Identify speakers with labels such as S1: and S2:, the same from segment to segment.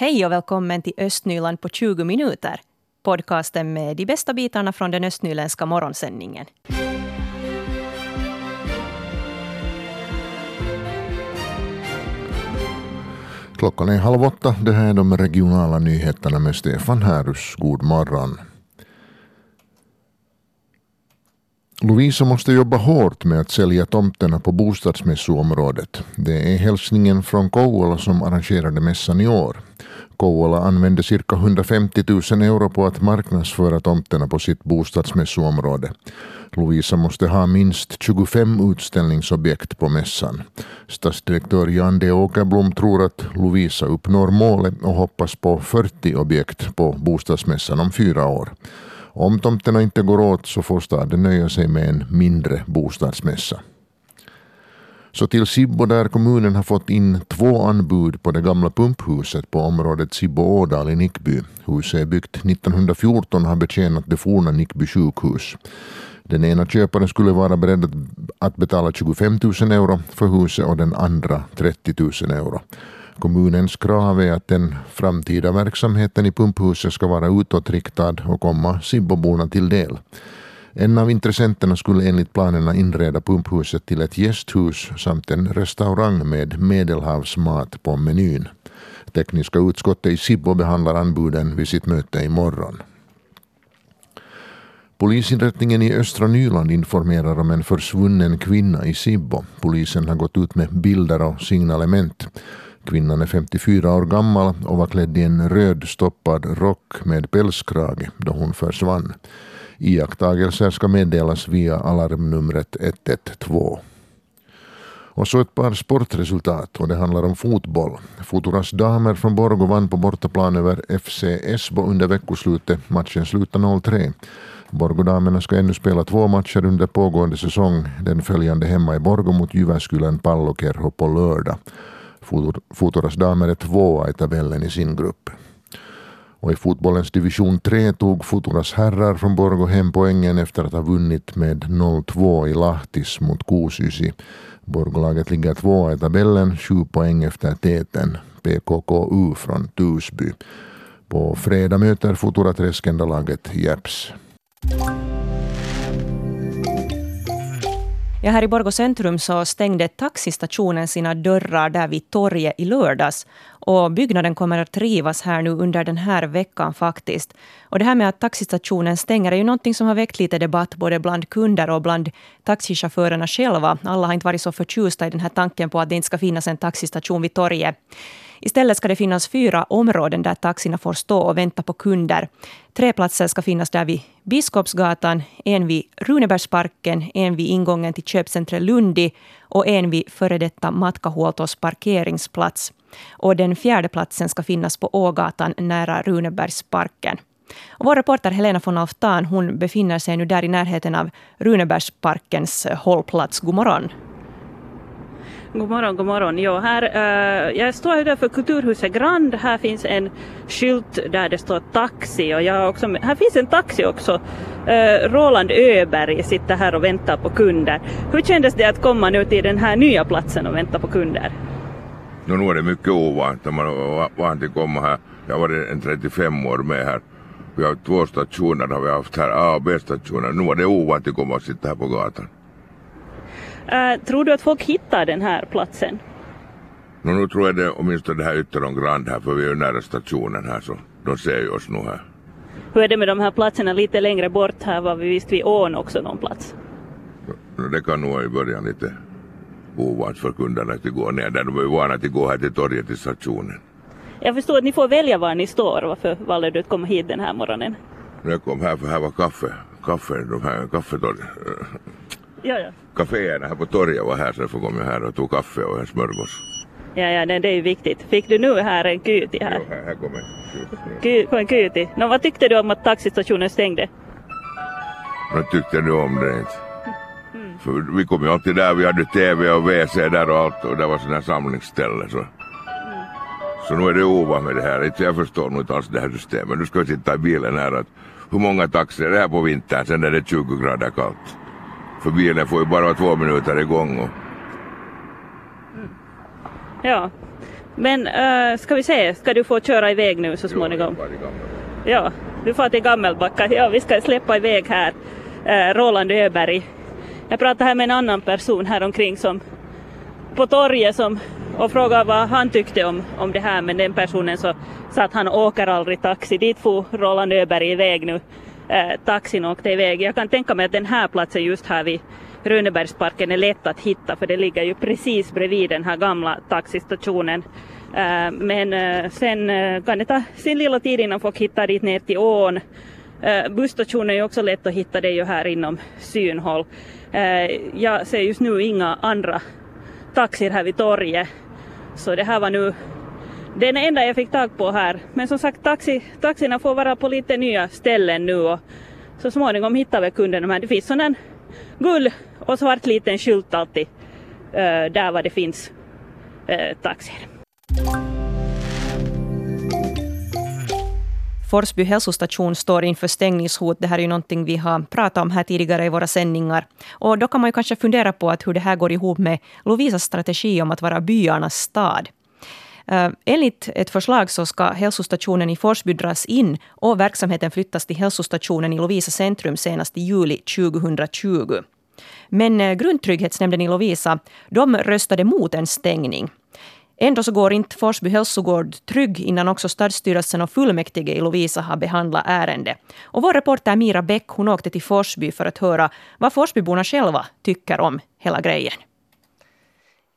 S1: Hej och välkommen till Östnyland på 20 minuter. Podcasten med de bästa bitarna från den östnyländska morgonsändningen.
S2: Klockan är halv åtta. Det här är de regionala nyheterna med Stefan Härus. God morgon. Lovisa måste jobba hårt med att sälja tomterna på bostadsmässoområdet. Det är hälsningen från Kouvola som arrangerade mässan i år. Kouvola använde cirka 150 000 euro på att marknadsföra tomterna på sitt bostadsmässoområde. Lovisa måste ha minst 25 utställningsobjekt på mässan. Stadsdirektör Jan D Åkerblom tror att Lovisa uppnår målet och hoppas på 40 objekt på bostadsmässan om fyra år. Om tomterna inte går åt så får staden nöja sig med en mindre bostadsmässa. Så till Sibbo där kommunen har fått in två anbud på det gamla pumphuset på området Sibbo-Ådal i Nickby. Huset är byggt 1914 och har betjänat det forna Nickby sjukhus. Den ena köparen skulle vara beredd att betala 25 000 euro för huset och den andra 30 000 euro. Kommunens krav är att den framtida verksamheten i pumphuset ska vara utåtriktad och komma Sibboborna till del. En av intressenterna skulle enligt planerna inreda pumphuset till ett gästhus samt en restaurang med medelhavsmat på menyn. Tekniska utskottet i Sibbo behandlar anbuden vid sitt möte imorgon. Polisinrättningen i östra Nyland informerar om en försvunnen kvinna i Sibbo. Polisen har gått ut med bilder och signalement. Kvinnan är 54 år gammal och var klädd i en röd stoppad rock med pälskrage då hon försvann. Iakttagelser ska meddelas via alarmnumret 112. Och så ett par sportresultat och det handlar om fotboll. Futuras damer från Borgå vann på bortaplan över FC Esbo under veckoslutet. Matchen slutade 0-3. Borgådamerna ska ännu spela två matcher under pågående säsong. Den följande hemma i Borgå mot Jyväskylän Pallokerho på lördag. Futuras damer är tvåa i tabellen i sin grupp. Och i fotbollens division 3 tog Futuras herrar från Borgå hem poängen efter att ha vunnit med 0-2 i Lahtis mot Kuusysi. Borgolaget ligger tvåa i tabellen, sju poäng efter täten PKKU från Tusby. På fredag möter Futura Träskendalaget Järps. Jeps.
S1: Ja, här i Borgå centrum så stängde taxistationen sina dörrar där vid torget i lördags. Och byggnaden kommer att rivas här nu under den här veckan faktiskt. Och det här med att taxistationen stänger är ju någonting som har väckt lite debatt både bland kunder och bland taxichaufförerna själva. Alla har inte varit så förtjusta i den här tanken på att det inte ska finnas en taxistation vid torget. Istället ska det finnas fyra områden där taxierna får stå och vänta på kunder. Tre platser ska finnas där vid Biskopsgatan, en vid Runebergsparken, en vid ingången till köpcentret Lundi och en vid före detta Matkahuoltos parkeringsplats. Och den fjärde platsen ska finnas på Ågatan nära Runebergsparken. Och vår reporter Helena von Alftan hon befinner sig nu där i närheten av Runebergsparkens hållplats. God morgon.
S3: God morgon, god morgon. Jo, här, uh, jag står utanför Kulturhuset Grand. Här finns en skylt där det står taxi och jag också, här finns en taxi också. Uh, Roland Öberg sitter här och väntar på kunder. Hur kändes det att komma nu till den här nya platsen och vänta på kunder?
S4: No, nu är det mycket ovant när man är van att komma här. Jag har varit en 35 år med här. Vi har två stationer har vi haft här, A och B-stationer. Nu var det ovant att komma och sitta här på gatan.
S3: Uh, tror du att folk hittar den här platsen?
S4: No, nu tror jag det åtminstone det här Ytteron Grand här för vi är ju nära stationen här så de ser ju oss nu här.
S3: Hur är det med de här platserna lite längre bort här var vi visst vid ån också någon plats?
S4: No, det kan nog i början lite ovant för kunderna att gå ner där. De är ju vana att gå här till torget till stationen.
S3: Jag förstår att ni får välja var ni står. Varför valde du att komma hit den här morgonen?
S4: Jag kom här för här var kaffe. Kaffe, de här kaffetorg.
S3: Ja, ja.
S4: Kaféerna här på torget var här så därför kom jag här och tog kaffe och en smörgås.
S3: Ja, ja, det, det är ju viktigt. Fick du nu här en kyti här?
S4: Jo, här, här kommer
S3: Ky, en kyti. No, vad tyckte du om att taxistationen stängde?
S4: Jag tyckte du om det inte. För vi kom ju alltid där, vi hade TV och WC där och allt och det var sådana här samlingsställe så. Så nu är det ovant med det här. Inte jag förstår nog inte alls det här systemet. Nu ska vi sitta i bilen här att hur många taxier är det här på vintern? Sen är det 20 grader kallt. För bilen får ju bara vara två minuter igång och
S3: Ja. Men uh, ska vi se, ska du få köra iväg nu så småningom? Ja, du får till Gammelbacka. Ja, vi ska släppa iväg här uh, Roland Öberg. Jag pratade här med en annan person här omkring som på torget som och frågade vad han tyckte om, om det här men den personen så sa att han åker aldrig taxi. Dit får Roland Öberg iväg nu. Eh, taxin åkte iväg. Jag kan tänka mig att den här platsen just här vid Runebergsparken är lätt att hitta för det ligger ju precis bredvid den här gamla taxistationen. Eh, men eh, sen eh, kan det ta sin lilla tid innan folk hittar dit ner till ån. Busstationen är ju också lätt att hitta, det är ju här inom synhåll. Jag ser just nu inga andra taxir här vid torget. Så det här var nu den enda jag fick tag på här. Men som sagt, taxi, taxierna får vara på lite nya ställen nu och så småningom hittar vi kunderna. Men det finns sån en guld och svart liten skylt alltid uh, där var det finns uh, taxier.
S1: Forsby hälsostation står inför stängningshot. Det här är ju någonting vi har pratat om här tidigare i våra sändningar. Och då kan man ju kanske fundera på att hur det här går ihop med Lovisas strategi om att vara byarnas stad. Eh, enligt ett förslag så ska hälsostationen i Forsby dras in och verksamheten flyttas till hälsostationen i Lovisa centrum senast i juli 2020. Men eh, Grundtrygghetsnämnden i Lovisa de röstade mot en stängning. Ändå så går inte Forsby hälsogård trygg innan också stadsstyrelsen och fullmäktige i Lovisa har behandlat ärendet. Och vår reporter Mira Bäck hon åkte till Forsby för att höra vad Forsbyborna själva tycker om hela grejen.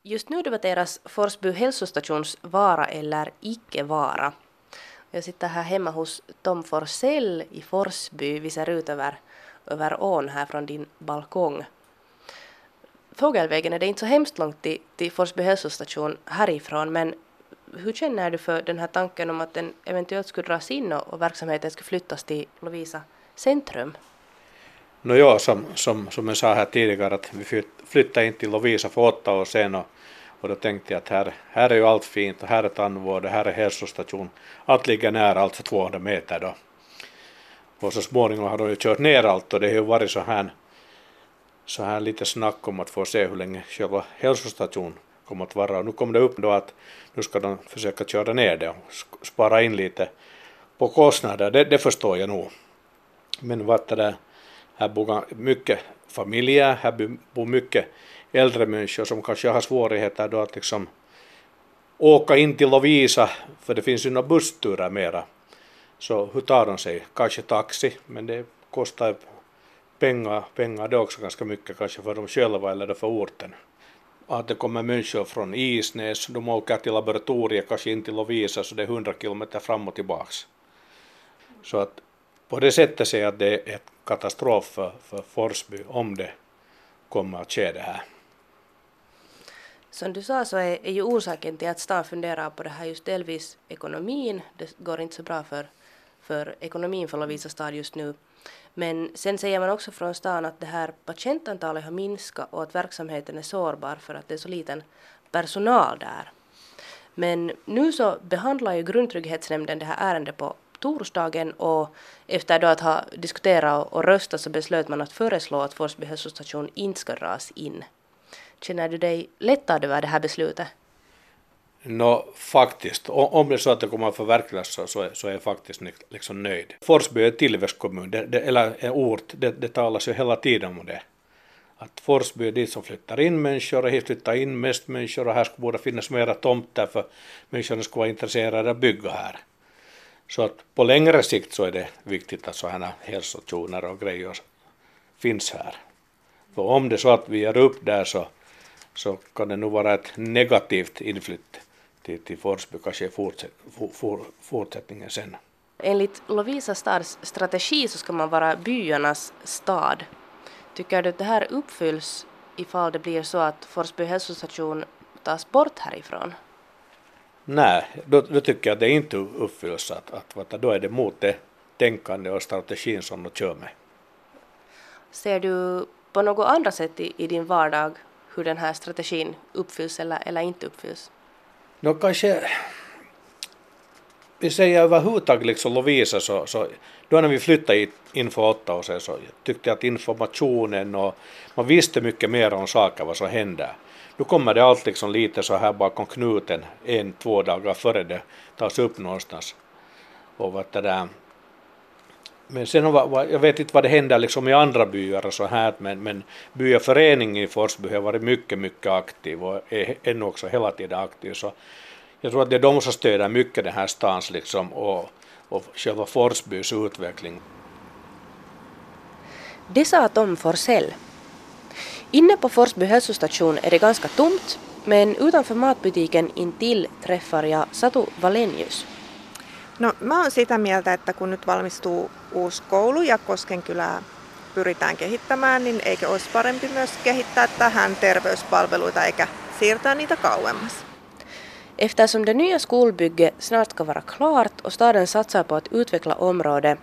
S5: Just nu debatteras Forsby hälsostations vara eller icke vara. Jag sitter här hemma hos Tom Forsell i Forsby. Vi ser ut över, över ån här från din balkong. Fågelvägen är det inte så hemskt långt till, till Forsby hälsostation härifrån men hur känner du för den här tanken om att den eventuellt skulle dras in och, och verksamheten skulle flyttas till Lovisa centrum?
S6: No ja, som, som, som jag sa här tidigare att vi flyttade in till Lovisa för åtta år sedan och, och då tänkte jag att här, här är ju allt fint och här är tandvård och här är hälsostation. Allt ligger nära, alltså 200 meter då. Och så småningom har de ju kört ner allt och det har ju varit så här så här lite snack om att få se hur länge själva hälsostationen kommer att vara. Och nu kom det upp då att nu ska de försöka köra ner det och spara in lite på kostnader. Det, det förstår jag nog. Men vad det där, här bor mycket familjer, här bor mycket äldre människor som kanske har svårigheter då att liksom åka in till Lovisa, för det finns ju några bussturer mera. Så hur tar de sig? Kanske taxi, men det kostar pengar, pengar det är också ganska mycket kanske för dem själva eller för orten. Att det kommer människor från Isnäs, de åker till laboratoriet kanske in till Lovisa så det är 100 kilometer fram och tillbaks. Så att på det sättet ser jag att det är ett katastrof för, för Forsby om det kommer att ske det här.
S5: Som du sa så är, är ju orsaken till att stan funderar på det här just delvis ekonomin. Det går inte så bra för, för ekonomin för Lovisa stad just nu. Men sen säger man också från stan att det här patientantalet har minskat och att verksamheten är sårbar för att det är så liten personal där. Men nu så behandlar ju grundtrygghetsnämnden det här ärendet på torsdagen och efter då att ha diskuterat och röstat så beslöt man att föreslå att Forsby hälsostation inte ska dras in. Känner du dig lättad över det här beslutet?
S6: No, faktiskt, om det är så att det kommer att förverkligas så, så, är, så är jag faktiskt liksom nöjd. Forsby är en tillväxtkommun, det, det, eller en ort, det, det talas ju hela tiden om det. Att Forsby är dit som flyttar in människor och hit flyttar in mest människor och här borde finnas mera tomter för människorna skulle vara intresserade av att bygga här. Så att på längre sikt så är det viktigt att sådana hälsozoner och grejer finns här. För om det är så att vi är upp där så, så kan det nog vara ett negativt inflytt till, till Forsby kanske i fortsätt, for, for, fortsättningen sen.
S5: Enligt Lovisa stads strategi så ska man vara byarnas stad. Tycker du att det här uppfylls ifall det blir så att Forsby hälsostation tas bort härifrån?
S6: Nej, då, då tycker jag att det inte uppfylls. Att, att, då är det mot det tänkande och strategin som de kör med.
S5: Ser du på något annat sätt i, i din vardag hur den här strategin uppfylls eller, eller inte uppfylls?
S6: No kanske vi säger överhuvudtaget liksom Lovisa så, så då när vi flyttade in för åtta år sedan så tyckte jag att informationen och man visste mycket mer om saker vad som händer. Nu kommer det allt liksom lite så här bakom knuten en, två dagar före det tas upp någonstans. Och vad det där. Men sen har, jag vet inte vad det händer liksom i andra byar och så här men, men byaföreningen i Forsby har varit mycket, mycket aktiv och är ännu också hela tiden aktiv. Så jag tror att det är de som stöder mycket den här stans liksom och, och själva Forsbys utveckling.
S5: Det sa Tom Forsell. Inne på Forsby hälsostation är det ganska tomt men utanför matbutiken intill träffar jag Satu Valenius.
S7: No, mä oon sitä mieltä, että kun nyt valmistuu uusi koulu ja Koskenkylää pyritään kehittämään, niin eikö olisi parempi myös kehittää tähän terveyspalveluita eikä siirtää niitä kauemmas?
S5: Eftersom det nya skolbygget snart ska vara klart och staden satsar på att utveckla området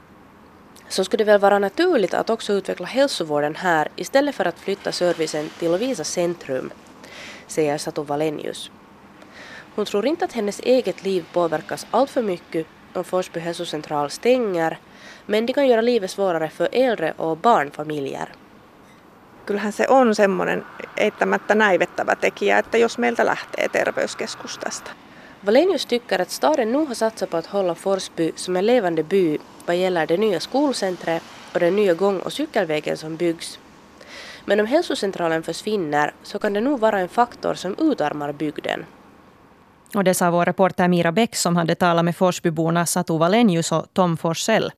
S5: så skulle det väl vara naturligt att också utveckla hälsovården här istället för att flytta servicen till Lovisa centrum, säger Satu Valenius. Hon tror inte att hennes eget liv påverkas alltför mycket om Forsby hälsocentral stänger, men det kan göra livet svårare för äldre och barnfamiljer.
S7: Kyllähän se on semmoinen eittämättä näivettävä tekijä, että jos meiltä lähtee terveyskeskus tästä.
S5: Valenius tycker att staden nu har satsat på att hålla Forsby som en levande by vad gäller det nya skolcentret och den nya gång och cykelvägen som byggs. Men om hälsocentralen försvinner så kan det nog vara en faktor som utarmar bygden.
S1: Och det sa vår reporter Mira Bäck som hade talat med Forsbyborna Satu Valenius och Tom Forsell.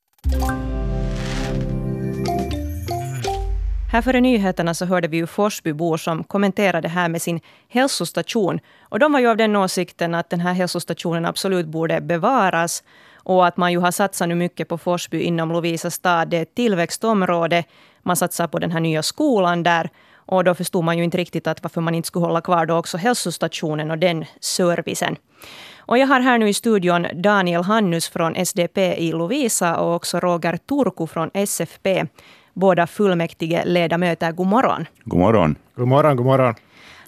S1: Här före nyheterna så hörde vi ju Forsbybor som kommenterade det här med sin hälsostation. Och de var ju av den åsikten att den här hälsostationen absolut borde bevaras. Och att man ju har satsat nu mycket på Forsby inom Lovisa stad. Det är ett tillväxtområde. Man satsar på den här nya skolan där. Och då förstod man ju inte riktigt att varför man inte skulle hålla kvar då också hälsostationen och den servicen. Och jag har här nu i studion Daniel Hannus från SDP i Lovisa och också Roger Turku från SFP. Båda fullmäktige ledamöter. God morgon.
S8: God morgon.
S9: God morgon, god morgon.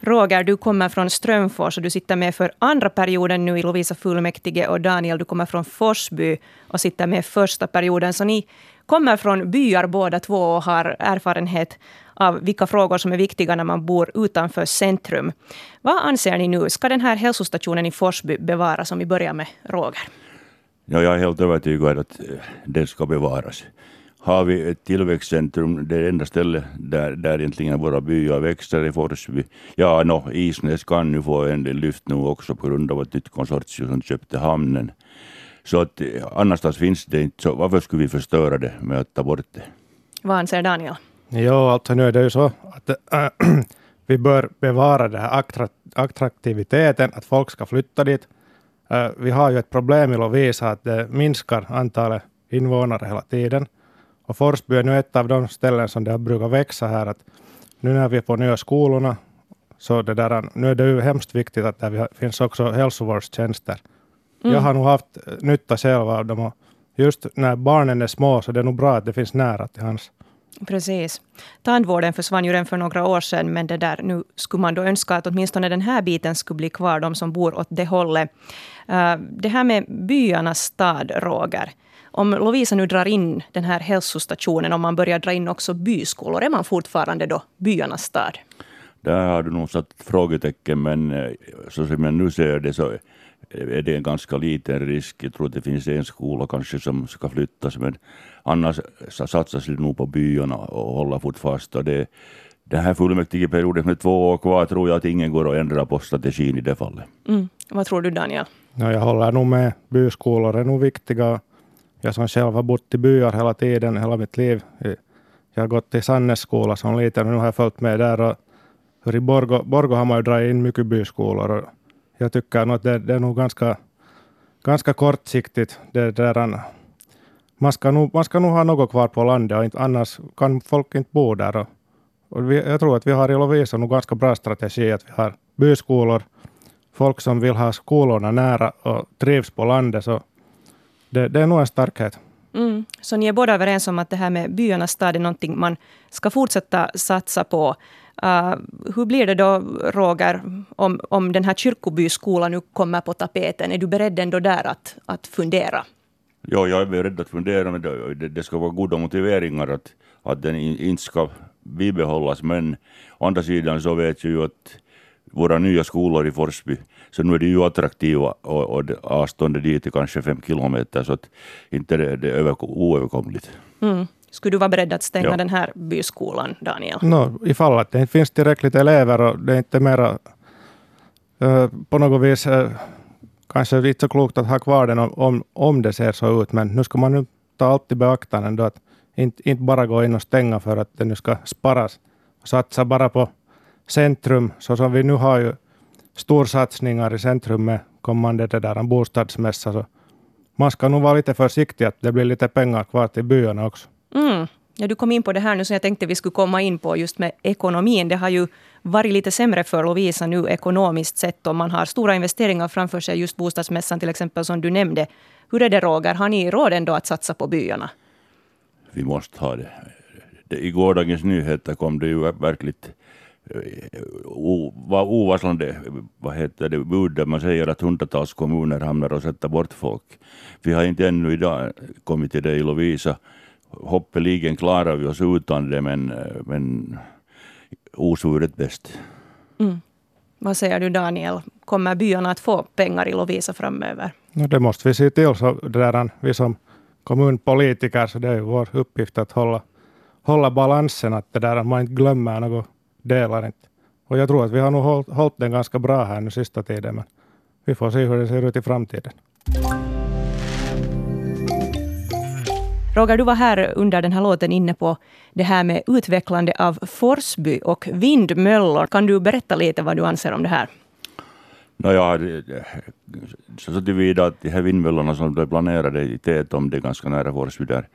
S1: Roger, du kommer från Strömfors och du sitter med för andra perioden nu i Lovisa fullmäktige. Och Daniel, du kommer från Forsby och sitter med första perioden. Så ni kommer från byar båda två och har erfarenhet av vilka frågor som är viktiga när man bor utanför centrum. Vad anser ni nu? Ska den här hälsostationen i Forsby bevaras? Om vi börjar med Roger.
S8: Ja, jag är helt övertygad att den ska bevaras. Har vi ett tillväxtcentrum, det enda stället där, där egentligen våra byar växer i Forsby. Ja, no, Isnäs kan nu få en del lyft nu också på grund av ett nytt konsortium som köpte hamnen. Så att annanstans finns det inte, så varför skulle vi förstöra det med att ta bort det?
S1: Vad anser Daniel?
S9: Ja, alltså nu är det ju så att äh, vi bör bevara den här attraktiviteten, att folk ska flytta dit. Äh, vi har ju ett problem i Lovisa att det minskar antalet invånare hela tiden. Och Forsby är nu ett av de ställen som det brukar växa här. Att nu när vi får nya skolorna, så det där, nu är det ju hemskt viktigt att det finns också hälsovårdstjänster. Mm. Jag har nog haft nytta själv av dem. Och just när barnen är små så det är nog bra att det finns nära till hans.
S1: Precis. Tandvården försvann ju redan för några år sedan, men det där, nu skulle man då önska att åtminstone den här biten skulle bli kvar, de som bor åt det hållet. Uh, det här med byarnas stad, Roger. Om Lovisa nu drar in den här hälsostationen, om man börjar dra in också byskolor, är man fortfarande då byarnas stad?
S8: Där har du nog satt frågetecken, men eh, så som jag nu ser det så är det en ganska liten risk. Jag tror att det finns en skola kanske som ska flyttas, men annars satsas det nog på byarna och hålla fort fast. Och det, den här fullmäktigeperioden med två år kvar tror jag att ingen går att ändra på strategin i det fallet.
S1: Mm. Vad tror du Daniel?
S9: Ja, jag håller nog med. Byskolor är nog viktiga. Jag som själv har bott i byar hela tiden, hela mitt liv. Jag har gått i Sannes skola som liten och nu har jag följt med där. Och för I Borgo, Borgo har man ju dragit in mycket byskolor. Och jag tycker nog att det, det är nog ganska, ganska kortsiktigt. Det där, man, ska nog, man ska nog ha något kvar på landet, och inte, annars kan folk inte bo där. Och, och vi, jag tror att vi har i Lovisa nog ganska bra strategi, att vi har byskolor, folk som vill ha skolorna nära och trivs på landet. Så det, det är nog en starkhet.
S1: Mm. Så ni är båda överens om att det här med byarnas stad är någonting man ska fortsätta satsa på. Uh, hur blir det då, Roger, om, om den här kyrkobyskolan nu kommer på tapeten? Är du beredd ändå där att, att fundera?
S8: Ja, jag är beredd att fundera, men det, det ska vara goda motiveringar att, att den inte ska bibehållas. Men å andra sidan så vet jag ju att våra nya skolor i Forsby, så nu är de ju attraktiva och, och avståndet dit är kanske fem kilometer, så att inte det, det är oöverkomligt.
S1: Mm. Skulle du vara beredd att stänga ja. den här byskolan, Daniel?
S9: No, ifall att det inte finns tillräckligt elever och det är inte mera på något vis uh, kanske inte så klokt att ha kvar den om, om det ser så ut, men nu ska man nu ta allt i beaktande att inte, inte bara gå in och stänga för att det nu ska sparas. Satsa bara på centrum, så som vi nu har ju storsatsningar i centrum med kommande det där bostadsmässa, så man ska nog vara lite försiktig att det blir lite pengar kvar till byarna också.
S1: Mm. Ja, du kom in på det här nu som jag tänkte vi skulle komma in på just med ekonomin. Det har ju varit lite sämre för Lovisa nu ekonomiskt sett och man har stora investeringar framför sig, just bostadsmässan till exempel som du nämnde. Hur är det Roger, har ni råd ändå att satsa på byarna?
S8: Vi måste ha det. det I gårdagens nyheter kom det ju verkligt var ovarslande vad heter det, bud där man säger att hundratals kommuner hamnar och sätter bort folk. Vi har inte ännu idag kommit till det i Lovisa. Hoppeligen klarar vi oss utan det, men, men osvuret bäst.
S1: Mm. Vad säger du Daniel? Kommer byarna att få pengar i Lovisa framöver?
S9: No, det måste vi se till. Så där, vi som kommunpolitiker, så det är vår uppgift att hålla, hålla balansen, att det där man inte glömmer något delar inte. Och jag tror att vi har nog hållit, hållit den ganska bra här nu sista tiden, men vi får se hur det ser ut i framtiden.
S1: Roger, du var här under den här låten inne på det här med utvecklande av Forsby och vindmöllor. Kan du berätta lite vad du anser om det här?
S8: No, ja, så tillvida att de här vindmöllorna som är planerade i Tetom, det är ganska nära Forsby där,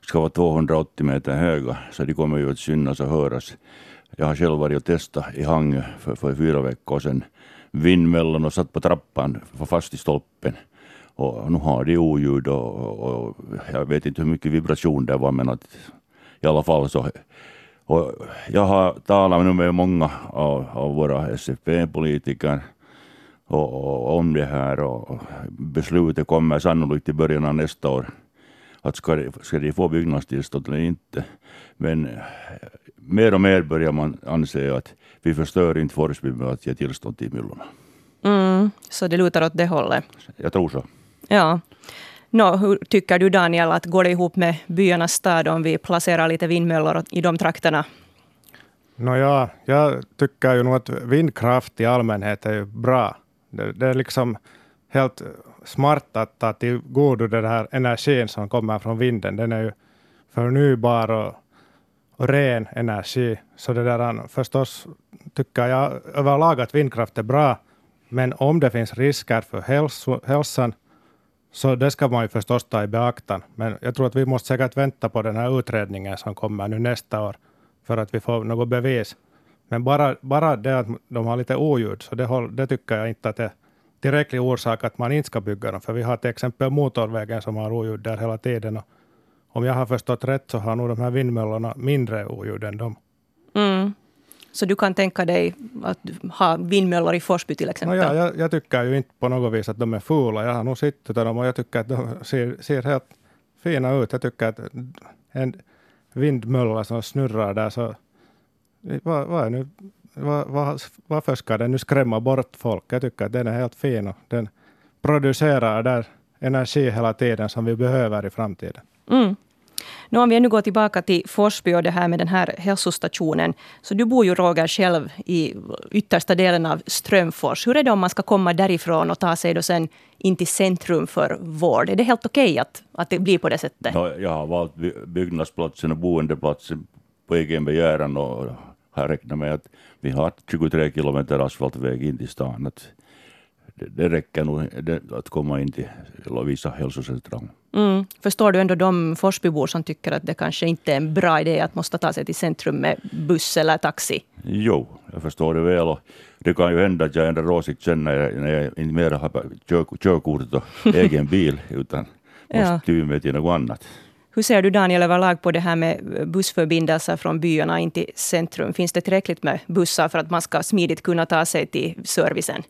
S8: ska vara 280 meter höga, så de kommer ju att synas och höras. Jag har själv varit och testat i Hangö för, för fyra veckor sedan. Vindmällan och satt på trappan fast i stolpen. Och nu har de oljud och, och, och, jag vet inte hur mycket vibration det var men att i alla fall så. Och jag har talat nu med många av, av våra SFP-politiker och, och, om det här och beslutet kommer sannolikt i början av nästa år att ska de, ska de få byggnadstillstånd eller inte. Men mer och mer börjar man anse att vi förstör inte Forsby med att ge tillstånd till myllorna.
S1: Mm, så det lutar åt det hållet?
S8: Jag tror så.
S1: Ja. Nå, hur tycker du Daniel, att går det ihop med byarnas stad om vi placerar lite vindmöllor i de trakterna?
S9: Nå ja, jag tycker ju nog att vindkraft i allmänhet är bra. Det, det är liksom helt smart att ta tillgodo den här energin som kommer från vinden. Den är ju förnybar och och ren energi. Så det där, förstås tycker jag överlag att vindkraft är bra, men om det finns risker för hälso, hälsan så det ska man ju förstås ta i beaktan. Men jag tror att vi måste säkert vänta på den här utredningen som kommer nu nästa år för att vi får något bevis. Men bara, bara det att de har lite oljud, så det, det tycker jag inte att det är tillräcklig orsak att man inte ska bygga dem. För vi har till exempel motorvägen som har oljud där hela tiden. Och om jag har förstått rätt så har nog de här vindmöllorna mindre oljud än de.
S1: Mm. Så du kan tänka dig att ha vindmöllor i Forsby till exempel?
S9: No, ja, jag, jag, tycker ju inte på något vis att de är fula. Jag har nog sett dem och jag tycker att de ser, ser helt fina ut. Jag tycker att en vindmölla som snurrar där så vad, vad är nu, varför ska den nu skrämma bort folk? Jag tycker att den är helt fin och den producerar där energi hela tiden som vi behöver i framtiden.
S1: Mm. Nu om vi ännu går tillbaka till Forsby och det här med den här hälsostationen. Så du bor ju Roger själv i yttersta delen av Strömfors. Hur är det om man ska komma därifrån och ta sig då sen in till centrum för vård? Är det helt okej okay att, att det blir på det sättet?
S8: No, jag har valt byggnadsplatsen och boendeplatsen på egen begäran och har räknat med att vi har 23 kilometer asfaltväg in till stan. Att det, det räcker nog att komma in till Lovisa hälsocentral.
S1: Mm. Förstår du ändå de Forsbybor som tycker att det kanske inte är en bra idé att måste ta sig till centrum med buss eller taxi?
S8: Jo, jag förstår det väl. Och det kan ju hända att jag ändrar åsikt sen när jag, när jag inte mer har kör, körkort och egen bil, utan måste ty mig till något annat.
S1: Hur ser du Daniel överlag på det här med bussförbindelser från byarna in till centrum? Finns det tillräckligt med bussar för att man ska smidigt kunna ta sig till servicen?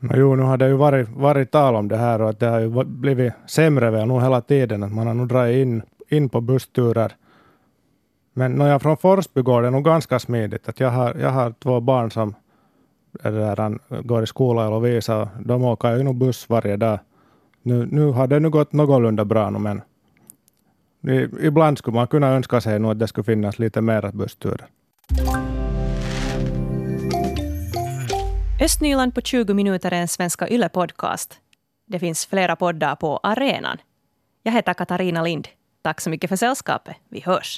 S9: Jo, nu har det ju varit, varit tal om det här och att det har ju blivit sämre väl nu hela tiden. Att man har nog dragit in, in på bussturer. Men när jag från Forsby går det nog ganska smidigt. Att jag, har, jag har två barn som där, går i skola i Lovisa. De åker ju nog buss varje dag. Nu, nu har det nu gått någorlunda bra nu, men ibland skulle man kunna önska sig nog att det skulle finnas lite mer bussturer.
S1: Östnyland på 20 minuter är en Svenska Yle-podcast. Det finns flera poddar på arenan. Jag heter Katarina Lind. Tack så mycket för sällskapet. Vi hörs.